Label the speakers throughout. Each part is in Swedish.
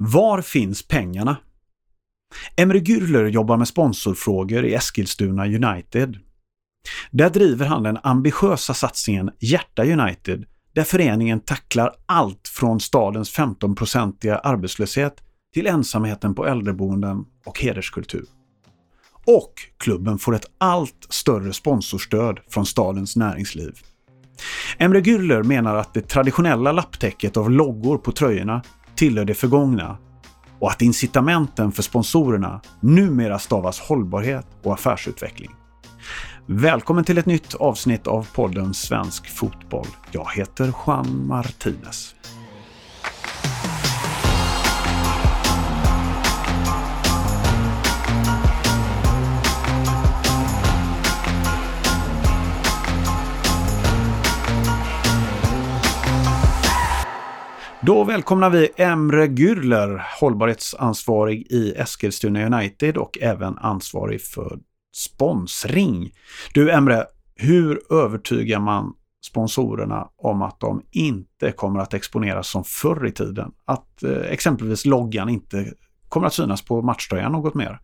Speaker 1: Var finns pengarna? Emre Gürler jobbar med sponsorfrågor i Eskilstuna United. Där driver han den ambitiösa satsningen Hjärta United där föreningen tacklar allt från stadens 15-procentiga arbetslöshet till ensamheten på äldreboenden och hederskultur. Och klubben får ett allt större sponsorstöd från stadens näringsliv. Emre Gürler menar att det traditionella lapptäcket av loggor på tröjorna tillhör det förgångna och att incitamenten för sponsorerna numera stavas hållbarhet och affärsutveckling. Välkommen till ett nytt avsnitt av podden Svensk Fotboll. Jag heter Juan Martinez. Då välkomnar vi Emre Gürler, hållbarhetsansvarig i Eskilstuna United och även ansvarig för sponsring. Du Emre, hur övertygar man sponsorerna om att de inte kommer att exponeras som förr i tiden? Att eh, exempelvis loggan inte kommer att synas på matchtröjan något mer?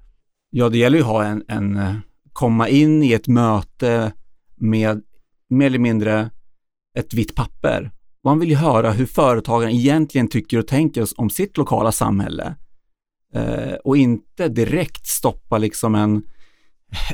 Speaker 2: Ja, det gäller ju att ha en, en eh, komma in i ett möte med mer eller mindre ett vitt papper man vill ju höra hur företagen egentligen tycker och tänker om sitt lokala samhälle eh, och inte direkt stoppa liksom en,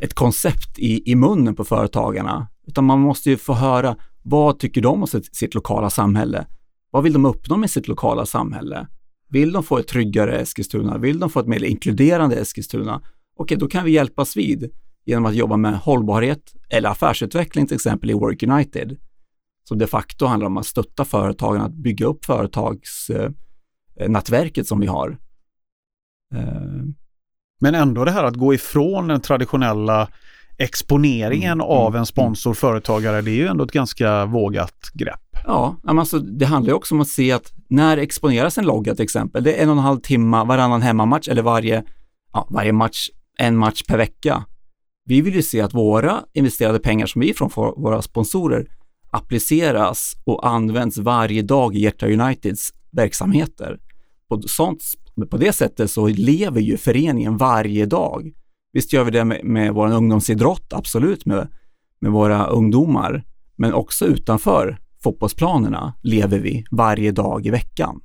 Speaker 2: ett koncept i, i munnen på företagarna, utan man måste ju få höra vad tycker de om sitt, sitt lokala samhälle? Vad vill de uppnå med sitt lokala samhälle? Vill de få ett tryggare Eskilstuna? Vill de få ett mer inkluderande Eskilstuna? Okej, då kan vi hjälpas vid genom att jobba med hållbarhet eller affärsutveckling till exempel i Work United som de facto handlar om att stötta företagen att bygga upp företagsnätverket som vi har.
Speaker 1: Eh. Men ändå det här att gå ifrån den traditionella exponeringen mm, av mm, en mm. sponsor, företagare, det är ju ändå ett ganska vågat grepp.
Speaker 2: Ja, alltså det handlar ju också om att se att när exponeras en logga till exempel, det är en och en halv timme varannan hemmamatch eller varje, ja, varje match, en match per vecka. Vi vill ju se att våra investerade pengar som vi från våra sponsorer appliceras och används varje dag i Hjärta Uniteds verksamheter. På, sånt, på det sättet så lever ju föreningen varje dag. Visst gör vi det med, med vår ungdomsidrott, absolut med, med våra ungdomar, men också utanför fotbollsplanerna lever vi varje dag i veckan.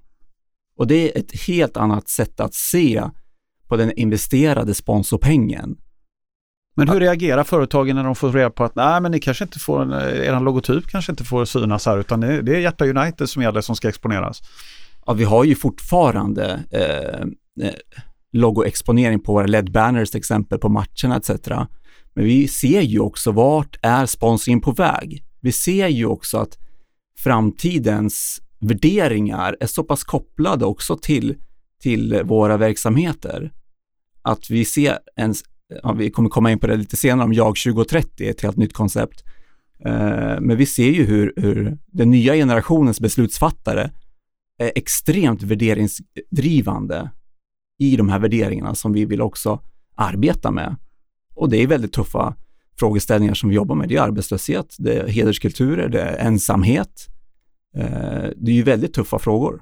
Speaker 2: Och det är ett helt annat sätt att se på den investerade sponsorpengen
Speaker 1: men hur reagerar företagen när de får reda på att nej men ni kanske inte får, en, eh, er logotyp kanske inte får synas här utan det, det är Hjärta United som gäller som ska exponeras?
Speaker 2: Ja, vi har ju fortfarande eh, eh logoexponering på våra LED-banners till exempel på matcherna etc. Men vi ser ju också vart är sponsringen på väg? Vi ser ju också att framtidens värderingar är så pass kopplade också till, till våra verksamheter. Att vi ser en ja, vi kommer komma in på det lite senare om Jag 2030, ett helt nytt koncept. Eh, men vi ser ju hur, hur den nya generationens beslutsfattare är extremt värderingsdrivande i de här värderingarna som vi vill också arbeta med. Och det är väldigt tuffa frågeställningar som vi jobbar med. Det är arbetslöshet, det är hederskulturer, det är ensamhet. Eh, det är ju väldigt tuffa frågor.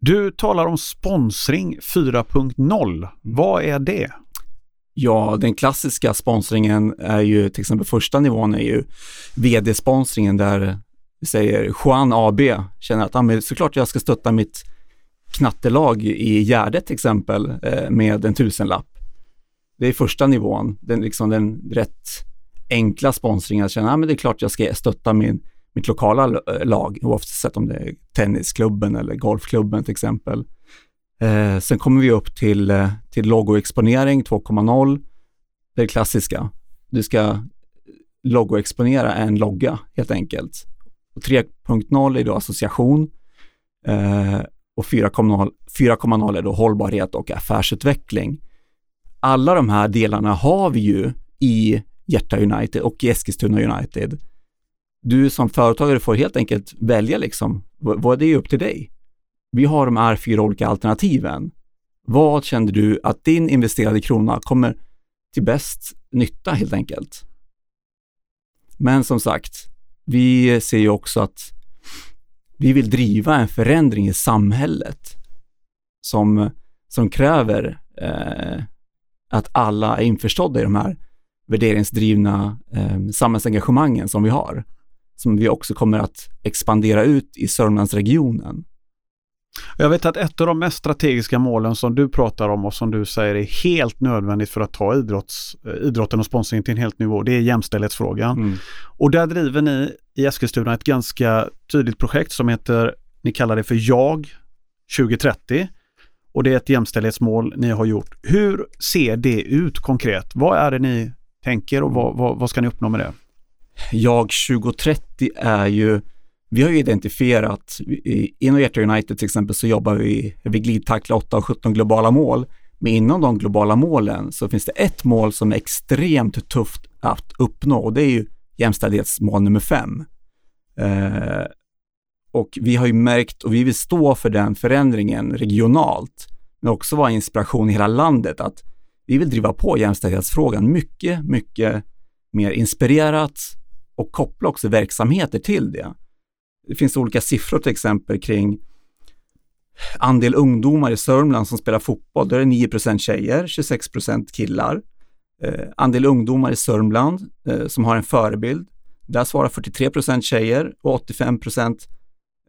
Speaker 1: Du talar om sponsring 4.0. Vad är det?
Speaker 2: Ja, den klassiska sponsringen är ju till exempel första nivån är ju vd-sponsringen där vi säger Juan AB känner att ah, såklart jag ska stötta mitt knattelag i Gärdet till exempel eh, med en tusenlapp. Det är första nivån, den, liksom den rätt enkla sponsringen, att känna att ah, det är klart jag ska stötta min, mitt lokala eh, lag oavsett om det är tennisklubben eller golfklubben till exempel. Eh, sen kommer vi upp till, eh, till logoexponering 2.0. Det är klassiska. Du ska logoexponera en logga helt enkelt. 3.0 är då association eh, och 4.0 är då hållbarhet och affärsutveckling. Alla de här delarna har vi ju i Hjärta United och i Eskilstuna United. Du som företagare får helt enkelt välja liksom, vad det är upp till dig vi har de här fyra olika alternativen. Vad känner du att din investerade krona kommer till bäst nytta helt enkelt? Men som sagt, vi ser ju också att vi vill driva en förändring i samhället. som, som kräver eh, att alla är införstådda i de här värderingsdrivna eh, samhällsengagemangen som vi har, som vi också kommer att expandera ut i Sörmlandsregionen.
Speaker 1: Jag vet att ett av de mest strategiska målen som du pratar om och som du säger är helt nödvändigt för att ta idrotts, eh, idrotten och sponsringen till en helt nivå, det är jämställdhetsfrågan. Mm. Och där driver ni i Eskilstuna ett ganska tydligt projekt som heter, ni kallar det för JAG 2030. Och det är ett jämställdhetsmål ni har gjort. Hur ser det ut konkret? Vad är det ni tänker och vad, vad, vad ska ni uppnå med det?
Speaker 2: JAG 2030 är ju vi har ju identifierat, inom Hjärta United till exempel så jobbar vi, vi glidtacklar 8 av 17 globala mål. Men inom de globala målen så finns det ett mål som är extremt tufft att uppnå och det är ju jämställdhetsmål nummer fem. Eh, och vi har ju märkt, och vi vill stå för den förändringen regionalt, men också vara inspiration i hela landet, att vi vill driva på jämställdhetsfrågan mycket, mycket mer inspirerat och koppla också verksamheter till det. Det finns olika siffror till exempel kring andel ungdomar i Sörmland som spelar fotboll. Där är det 9% tjejer, 26% killar. Eh, andel ungdomar i Sörmland eh, som har en förebild. Där svarar 43% tjejer och 85%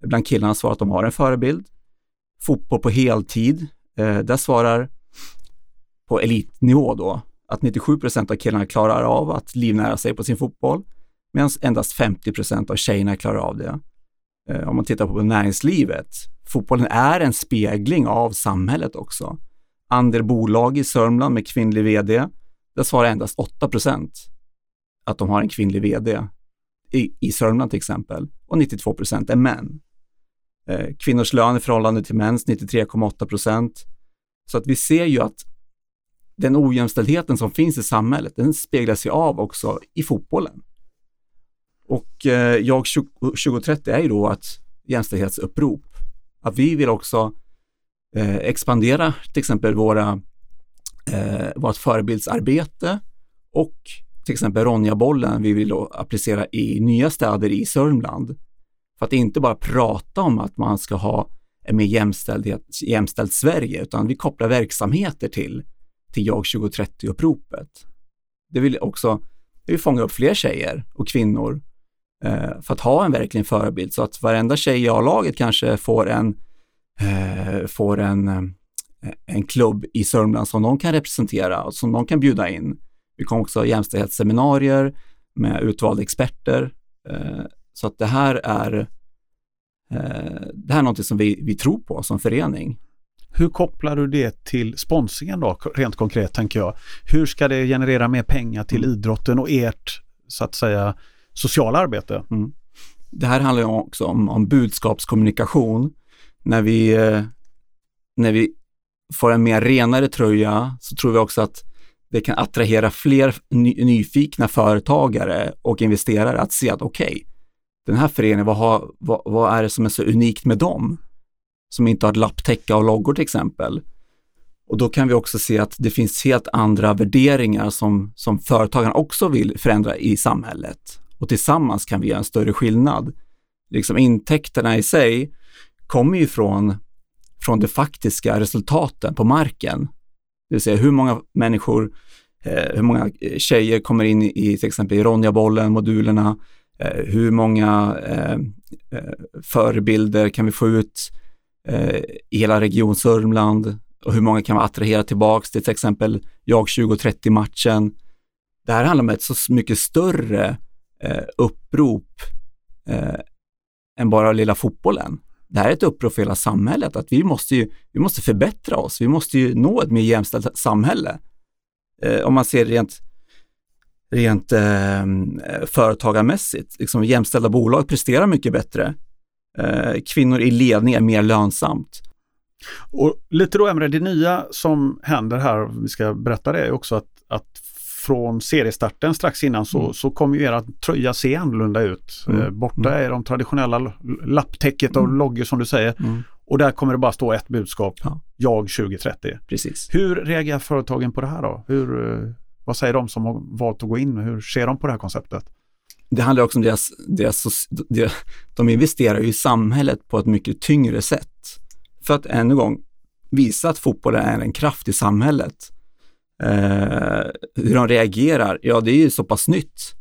Speaker 2: bland killarna svarar att de har en förebild. Fotboll på heltid. Eh, där svarar på elitnivå då att 97% av killarna klarar av att livnära sig på sin fotboll medan endast 50% av tjejerna klarar av det. Eh, om man tittar på näringslivet, fotbollen är en spegling av samhället också. Andel bolag i Sörmland med kvinnlig vd, där svarar endast 8 procent att de har en kvinnlig vd i, i Sörmland till exempel och 92 procent är män. Eh, kvinnors lön i förhållande till mäns 93,8 procent. Så att vi ser ju att den ojämställdheten som finns i samhället, den speglar sig av också i fotbollen. Och eh, jag 2030 är ju då ett jämställdhetsupprop. Att vi vill också eh, expandera till exempel våra, eh, vårt förebildsarbete och till exempel Ronja-bollen vi vill då applicera i nya städer i Sörmland. För att inte bara prata om att man ska ha ett mer jämställt Sverige, utan vi kopplar verksamheter till, till Jag 2030-uppropet. Det vill också det vill fånga upp fler tjejer och kvinnor för att ha en verkligen förebild så att varenda tjej i A-laget kanske får en, eh, får en, eh, en klubb i Sörmland som de kan representera och som de kan bjuda in. Vi kommer också ha jämställdhetsseminarier med utvalda experter. Eh, så att det här är eh, det här är något som vi, vi tror på som förening.
Speaker 1: Hur kopplar du det till sponsringen då, rent konkret tänker jag? Hur ska det generera mer pengar till mm. idrotten och ert, så att säga, sociala arbete. Mm.
Speaker 2: Det här handlar också om, om budskapskommunikation. När vi, eh, när vi får en mer renare tröja så tror vi också att det kan attrahera fler ny, nyfikna företagare och investerare att se att okej, okay, den här föreningen, vad, har, vad, vad, är det som är så unikt med dem? Som inte har ett lapptäcke av loggor till exempel. Och då kan vi också se att det finns helt andra värderingar som, som företagarna också vill förändra i samhället och tillsammans kan vi göra en större skillnad. Liksom intäkterna i sig kommer ju från, från de faktiska resultaten på marken. Det vill säga hur många människor, eh, hur många eh, tjejer kommer in i till exempel i Ronja-bollen, modulerna, eh, hur många eh, eh förebilder kan vi få ut eh, i hela Region Sörmland och hur många kan vi attrahera tillbaks till till exempel Jag 2030 matchen. Det här handlar om ett så mycket större eh, upprop eh, än bara lilla fotbollen. Det här är ett upprop för hela samhället, att vi måste, ju, vi måste förbättra oss. Vi måste ju nå ett mer jämställt samhälle. Eh, om man ser rent, rent eh, företagarmässigt, liksom jämställda bolag presterar mycket bättre. Eh, kvinnor i ledning är mer lönsamt.
Speaker 1: Och lite då Emre, det nya som händer här, vi ska berätta det, är också att, att från seriestarten strax innan så, mm. så kommer ju era tröja se annorlunda ut. Mm. Eh, borta mm. är de traditionella lapptäcket av mm. loggor som du säger. Mm. Och där kommer det bara stå ett budskap. Ja. Jag 2030.
Speaker 2: Precis.
Speaker 1: Hur reagerar företagen på det här då? Hur, eh, vad säger de som har valt att gå in? Hur ser de på det här konceptet?
Speaker 2: Det handlar också om deras, deras, de investerar ju i samhället på ett mycket tyngre sätt. För att än en gång, visa att fotbollen är en kraft i samhället. Eh, hur de reagerar, ja det är ju så pass nytt.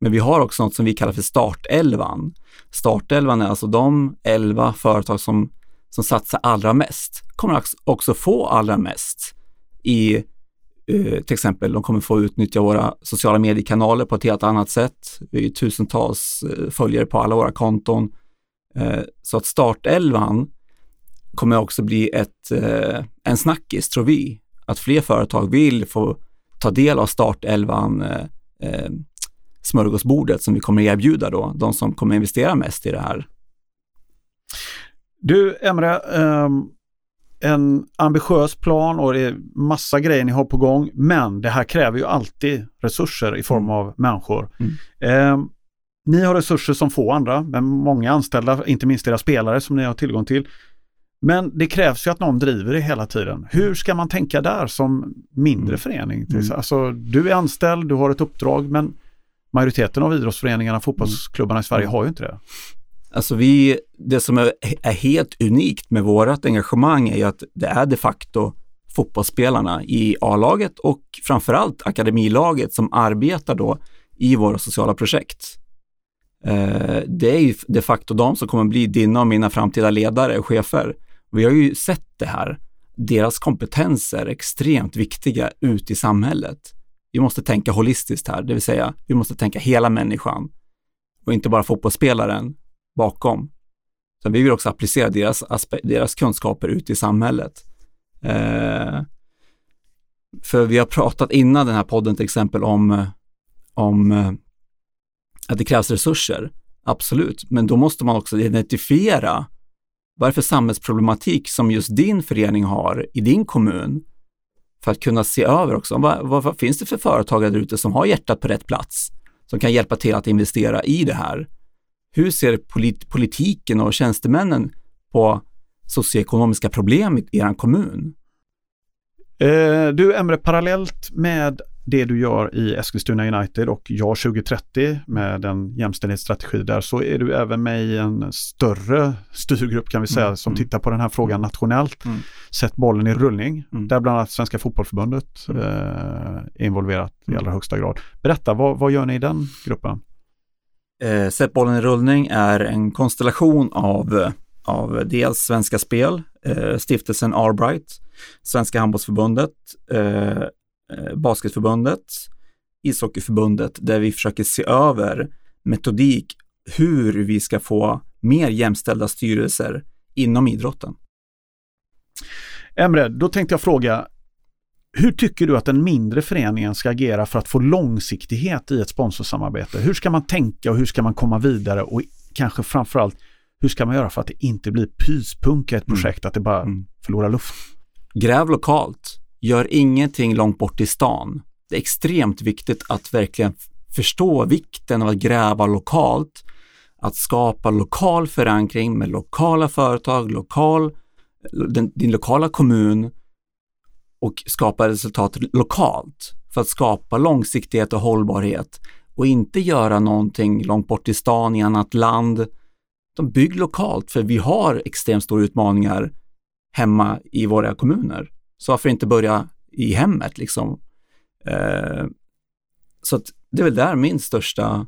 Speaker 2: Men vi har också något som vi kallar för startelvan. Startelvan är alltså de elva företag som, som satsar allra mest, kommer också få allra mest i eh, till exempel, de kommer få utnyttja våra sociala mediekanaler på ett helt annat sätt. Vi har tusentals eh, följare på alla våra konton. Eh, så att startelvan kommer också bli ett, eh, en snackis, tror vi. Att fler företag vill få ta del av startelvan eh, eh, smörgåsbordet som vi kommer erbjuda då, de som kommer investera mest i det här.
Speaker 1: Du Emre, um, en ambitiös plan och det är massa grejer ni har på gång, men det här kräver ju alltid resurser i form mm. av människor. Mm. Um, ni har resurser som få andra, men många anställda, inte minst era spelare som ni har tillgång till. Men det krävs ju att någon driver det hela tiden. Hur ska man tänka där som mindre mm. förening? Mm. Alltså, du är anställd, du har ett uppdrag, men majoriteten av idrottsföreningarna, fotbollsklubbarna i Sverige mm. har ju inte det.
Speaker 2: Alltså vi, det som är, är helt unikt med vårt engagemang är ju att det är de facto fotbollsspelarna i A-laget och framförallt akademilaget som arbetar då i våra sociala projekt. Eh, det är ju de facto de som kommer bli dina och mina framtida ledare och chefer. Vi har ju sett det här. Deras kompetenser är extremt viktiga ute i samhället. Vi måste tänka holistiskt här, det vill säga vi måste tänka hela människan och inte bara fotbollsspelaren bakom. Så vi vill också applicera deras, deras kunskaper ute i samhället. Eh, för vi har pratat innan den här podden till exempel om, om eh, att det krävs resurser. Absolut, men då måste man också identifiera vad är det för samhällsproblematik som just din förening har i din kommun för att kunna se över också. Vad, vad, vad finns det för företagare där ute som har hjärtat på rätt plats, som kan hjälpa till att investera i det här? Hur ser polit, politiken och tjänstemännen på socioekonomiska problem i er kommun?
Speaker 1: Eh, du Emre, parallellt med det du gör i Eskilstuna United och jag 2030 med en jämställdhetsstrategi där så är du även med i en större styrgrupp kan vi säga mm. som mm. tittar på den här frågan nationellt. Mm. Sätt bollen i rullning mm. där bland annat Svenska Fotbollförbundet mm. eh, är involverat i allra högsta grad. Berätta, vad, vad gör ni i den gruppen?
Speaker 2: Eh, Sätt bollen i rullning är en konstellation av, av dels Svenska Spel, eh, stiftelsen Arbright, Svenska Handbollsförbundet, Eh, basketförbundet, ishockeyförbundet, där vi försöker se över metodik hur vi ska få mer jämställda styrelser inom idrotten.
Speaker 1: Emre, då tänkte jag fråga, hur tycker du att den mindre föreningen ska agera för att få långsiktighet i ett sponsorsamarbete? Hur ska man tänka och hur ska man komma vidare och kanske framförallt hur ska man göra för att det inte blir pyspunka ett mm. projekt, mm. att det bara mm. förlorar luft?
Speaker 2: Gräv lokalt. Gör ingenting långt bort i stan. Det är extremt viktigt att verkligen förstå vikten av att gräva lokalt, att skapa lokal förankring med lokala företag, lokal, den, din lokala kommun och skapa resultat lokalt för att skapa långsiktighet och hållbarhet och inte göra någonting långt bort i stan i annat land. De bygg lokalt för vi har extremt stora utmaningar hemma i våra kommuner. Så varför inte börja i hemmet liksom? Eh, så det är väl där min största,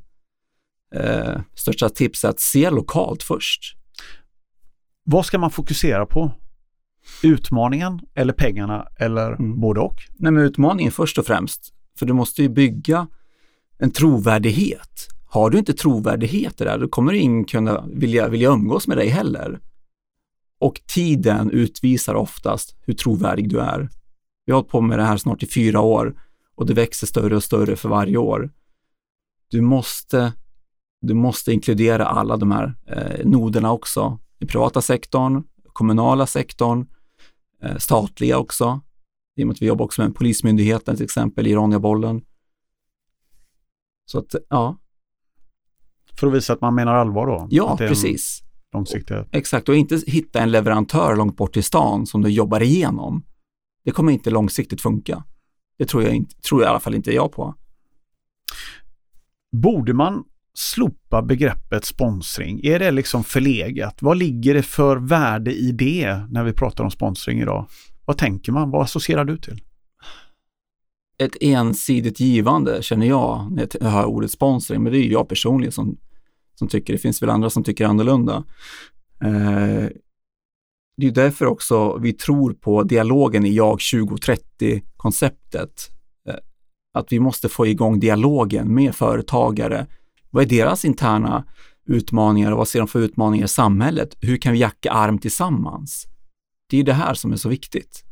Speaker 2: eh, största tips är att se lokalt först.
Speaker 1: Vad ska man fokusera på? Utmaningen eller pengarna eller mm. både och?
Speaker 2: Nej, men utmaningen först och främst. För du måste ju bygga en trovärdighet. Har du inte trovärdighet där, då kommer ingen kunna vilja, vilja umgås med dig heller. Och tiden utvisar oftast hur trovärdig du är. Vi har hållit på med det här snart i fyra år och det växer större och större för varje år. Du måste, du måste inkludera alla de här eh, noderna också. I privata sektorn, kommunala sektorn, eh, statliga också. I och med att vi jobbar också med Polismyndigheten till exempel i Ronjabollen. Så att, ja.
Speaker 1: För att visa att man menar allvar då?
Speaker 2: Ja, precis
Speaker 1: långsiktiga.
Speaker 2: Exakt, och inte hitta en leverantör långt bort i stan som du jobbar igenom. Det kommer inte långsiktigt funka. Det tror jag, inte, tror jag i alla fall inte jag på.
Speaker 1: Borde man slopa begreppet sponsring? Är det liksom förlegat? Vad ligger det för värde i det när vi pratar om sponsring idag? Vad tänker man? Vad associerar du till?
Speaker 2: Ett ensidigt givande känner jag när jag hör ordet sponsring, men det är jag personligen som, som tycker, det finns väl andra som tycker annorlunda. Eh, det är därför också vi tror på dialogen i Jag 2030-konceptet. Eh, att vi måste få igång dialogen med företagare. Vad är deras interna utmaningar och vad ser de för utmaningar i samhället? Hur kan vi jacka arm tillsammans? Det är det här som är så viktigt.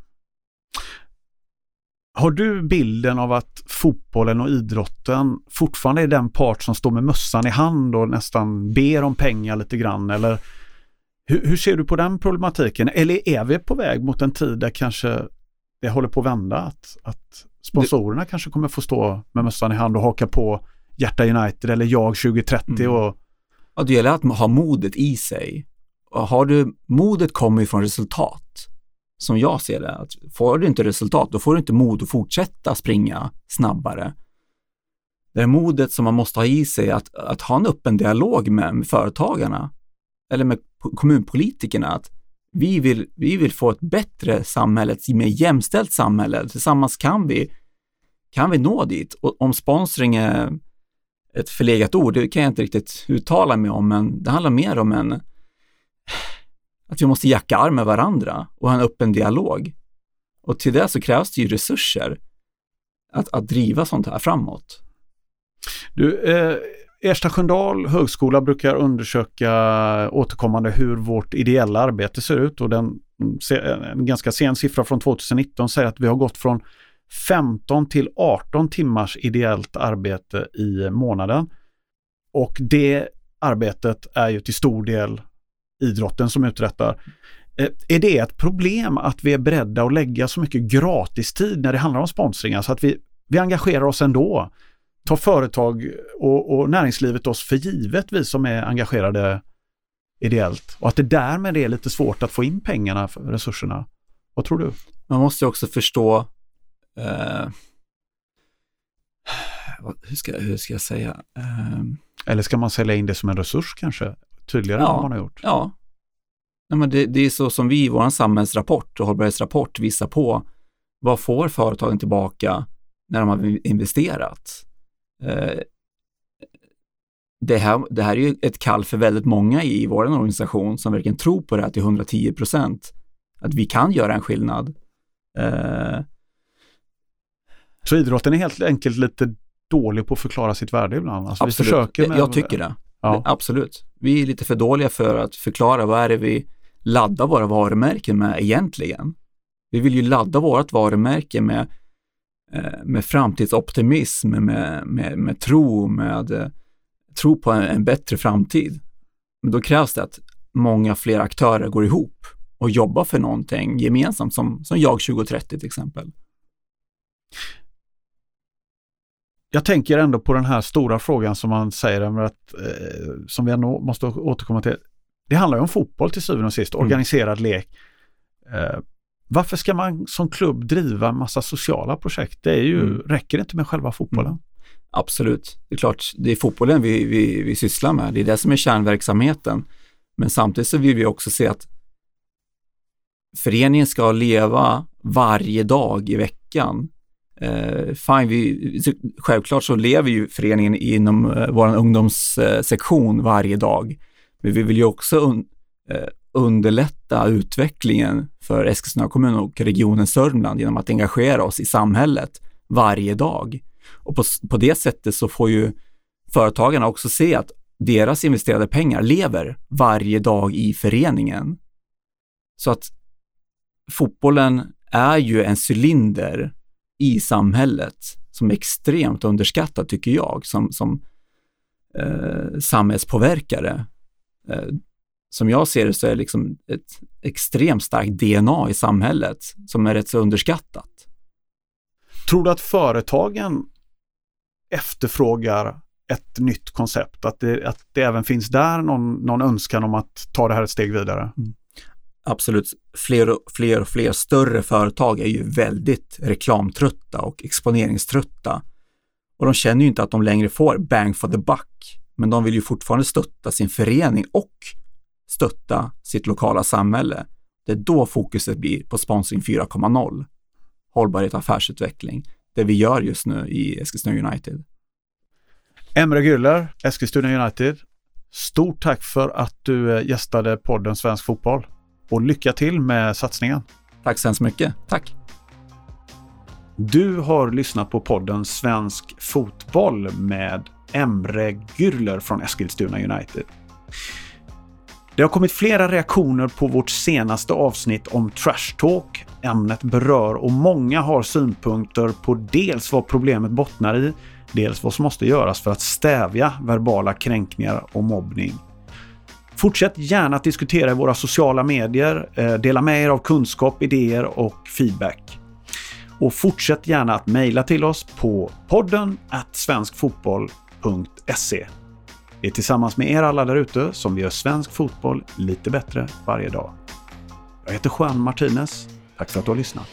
Speaker 1: Har du bilden av att fotbollen och idrotten fortfarande är den part som står med mössan i hand och nästan ber om pengar lite grann? Eller hur, hur, ser du på den problematiken? Eller är vi på väg mot en tid där kanske det håller på att vända? Att, att sponsorerna det... kanske kommer få stå med mössan i hand och haka på Hjärta United eller Jag 2030 mm. och...
Speaker 2: Ja, det gäller att ha modet i sig. Och har du, modet kommer ju från resultat. Som jag ser det. Att får du inte resultat, då får du inte mod att fortsätta springa snabbare. Det är modet som man måste ha i sig att, att ha en öppen dialog med, med företagarna eller med kommunpolitikerna att vi vill, vi vill få ett bättre samhälle, ett mer jämställt samhälle. Tillsammans kan vi, kan vi nå dit. Och om sponsring är ett förlegat ord, det kan jag inte riktigt uttala mig om, men det handlar mer om en att vi måste jacka arm med varandra och ha en öppen dialog. Och till det så krävs det ju resurser att, att driva sånt här framåt.
Speaker 1: Du, eh, Ersta Sköndal högskola brukar undersöka återkommande hur vårt ideella arbete ser ut och den, mm, en ganska sen siffra från 2019 säger att vi har gått från 15 till 18 timmars ideellt arbete i månaden. Och det arbetet är ju till stor del idrotten som uträttar. Eh, är det ett problem att vi är beredda att lägga så mycket gratistid när det handlar om sponsring? Alltså att vi, vi engagerar oss ändå? tar företag och, och näringslivet oss för givet, vi som är engagerade ideellt. Och att det därmed är lite svårt att få in pengarna, för resurserna. Vad tror du?
Speaker 2: Man måste också förstå eh, hur, ska, hur ska jag säga? Eh,
Speaker 1: Eller ska man sälja in det som en resurs kanske? Tydligare ja, än vad man har gjort?
Speaker 2: Ja. Nej, men det, det är så som vi i vår samhällsrapport och hållbarhetsrapport visar på. Vad får företagen tillbaka när de har investerat? Eh, det här, det här är ju ett kall för väldigt många i vår organisation som verkligen tror på det här till 110 procent. Att vi kan göra en skillnad. Eh,
Speaker 1: så idrotten är helt enkelt lite dålig på att förklara sitt värde ibland?
Speaker 2: Alltså absolut, med... jag tycker det. Ja. Absolut. Vi är lite för dåliga för att förklara vad är det vi laddar våra varumärken med egentligen. Vi vill ju ladda vårt varumärke med eh, med framtidsoptimism, med, med, med tro, med eh, tro på en, en, bättre framtid. Men då krävs det att många fler aktörer går ihop och jobbar för någonting gemensamt, som, som jag 2030 till exempel.
Speaker 1: Jag tänker ändå på den här stora frågan som man säger, att, eh, som vi ändå måste återkomma till. Det handlar ju om fotboll till syvende och sist, mm. organiserad lek. Eh, varför ska man som klubb driva en massa sociala projekt? Det är ju, mm. räcker det inte med själva fotbollen? Mm.
Speaker 2: Absolut, det är klart, det är fotbollen vi, vi, vi sysslar med. Det är det som är kärnverksamheten. Men samtidigt så vill vi också se att föreningen ska leva varje dag i veckan. Eh, fine, vi, självklart så lever ju föreningen inom eh, vår ungdomssektion varje dag. Men vi vill ju också un, eh, underlätta utvecklingen för Eskilstuna kommun och regionen Sörmland genom att engagera oss i samhället varje dag. Och på, på det sättet så får ju företagarna också se att deras investerade pengar lever varje dag i föreningen. Så att fotbollen är ju en cylinder i samhället som är extremt underskattad tycker jag som, som eh, samhällspåverkare. Eh, som jag ser det så är det liksom ett extremt starkt DNA i samhället som är rätt så underskattat.
Speaker 1: Tror du att företagen efterfrågar ett nytt koncept? Att det, att det även finns där någon, någon önskan om att ta det här ett steg vidare? Mm.
Speaker 2: Absolut. Fler och, fler och fler större företag är ju väldigt reklamtrötta och exponeringströtta. Och de känner ju inte att de längre får bang for the buck men de vill ju fortfarande stötta sin förening och stötta sitt lokala samhälle. Det är då fokuset blir på sponsring 4.0, hållbarhet och affärsutveckling, det vi gör just nu i Eskilstuna United.
Speaker 1: Emre Güller, Eskilstuna United. Stort tack för att du eh, gästade podden Svensk Fotboll och lycka till med satsningen.
Speaker 2: Tack så hemskt mycket. Tack!
Speaker 1: Du har lyssnat på podden Svensk Fotboll med Emre Gürler från Eskilstuna United. Det har kommit flera reaktioner på vårt senaste avsnitt om trash talk. Ämnet berör och många har synpunkter på dels vad problemet bottnar i, dels vad som måste göras för att stävja verbala kränkningar och mobbning. Fortsätt gärna att diskutera i våra sociala medier, eh, dela med er av kunskap, idéer och feedback. Och fortsätt gärna att mejla till oss på podden svenskfotboll.se. Det är tillsammans med er alla där ute som vi gör svensk fotboll lite bättre varje dag. Jag heter Juan Martinez. Tack för att du har lyssnat.